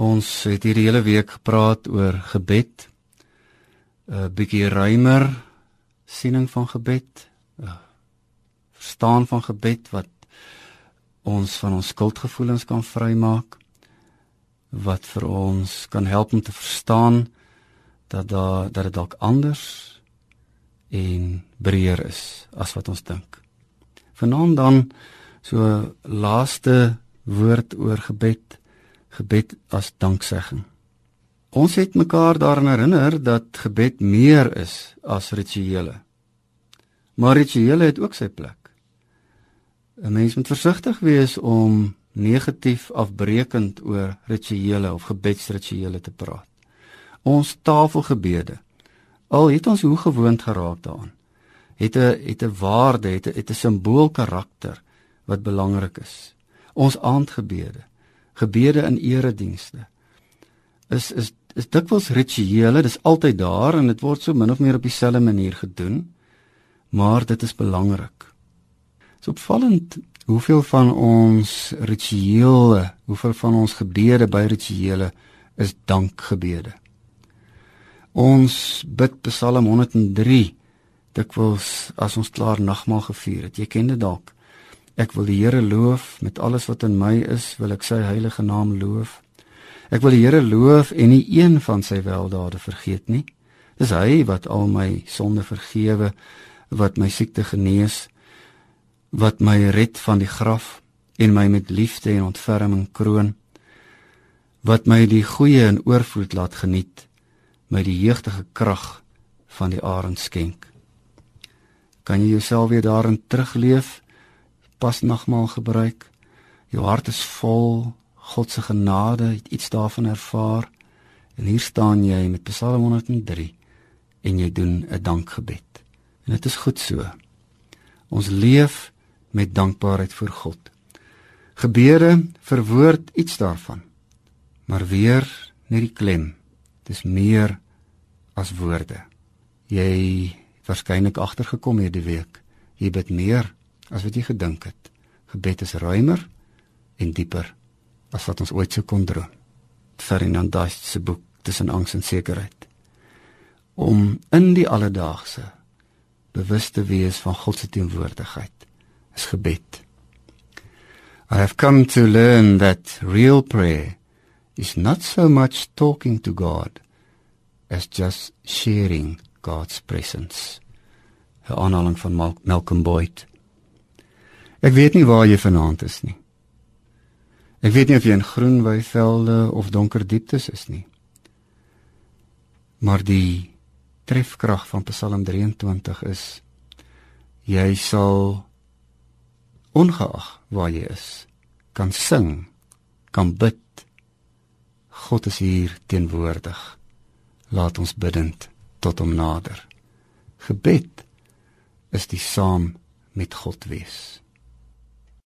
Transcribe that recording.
Ons het hierdie hele week gepraat oor gebed. 'n bietjie ruimer siening van gebed. Verstaan van gebed wat ons van ons skuldgevoelens kan vrymaak. Wat vir ons kan help om te verstaan dat daar dat dit dalk anders en breër is as wat ons dink. Vanaand dan so laaste woord oor gebed gebed as danksegging. Ons het mekaar daaraan herinner dat gebed meer is as rituele. Maar rituele het ook sy plek. 'n Mens moet versigtig wees om negatief afbreekend oor rituele of gebedsrituele te praat. Ons tafelgebede al het ons hoe gewoond geraak daaraan. Het 'n het 'n waarde, het 'n het 'n simbool karakter wat belangrik is. Ons aandgebede gebede in eredienste is is is dikwels rituele, dis altyd daar en dit word so min of meer op dieselfde manier gedoen. Maar dit is belangrik. Dit is opvallend hoeveel van ons rituele, hoeveel van ons gebede by rituele is dankgebede. Ons bid Psalm 103 dikwels as ons klaar nagmaal gevier het. Jy ken dit dalk. Ek wil die Here loof met alles wat in my is, wil ek sy heilige naam loof. Ek wil die Here loof en nie een van sy weldade vergeet nie. Dis hy wat al my sonde vergewe, wat my siekte genees, wat my red van die graf en my met liefde en ontferming kroon, wat my die goeie in oorvloed laat geniet, my die jeugdige krag van die arend skenk. Kan jy jouself weer daarin terugleef? Pas nagmaal gebruik. Jou hart is vol God se genade, het iets daarvan ervaar. En hier staan jy met Psalm 103 en jy doen 'n dankgebed. En dit is goed so. Ons leef met dankbaarheid voor God. Gebede verwoord iets daarvan. Maar weer net die klem. Dis meer as woorde. Jy waarskynlik agtergekom hierdie week. Jy bid meer as wat jy gedink het. Gebed is ruimer en dieper as wat ons ooit sou kon droom. Ferdinand Dast se boek Tussen angs en sekerheid. Om in die alledaagse bewus te wees van God se teenwoordigheid is gebed. I have come to learn that real prayer is not so much talking to God as just sharing God's presence. 'n Aanhaling van Malcolm Boyd. Ek weet nie waar jy vanaand is nie. Ek weet nie of jy in groen weivelde of donker dieptes is nie. Maar die trefkrag van Psalm 23 is jy sal ongeag waar jy is kan sing, kan bid. God is hier teenwoordig. Laat ons bidend tot hom nader. Gebed is die saam met God wees.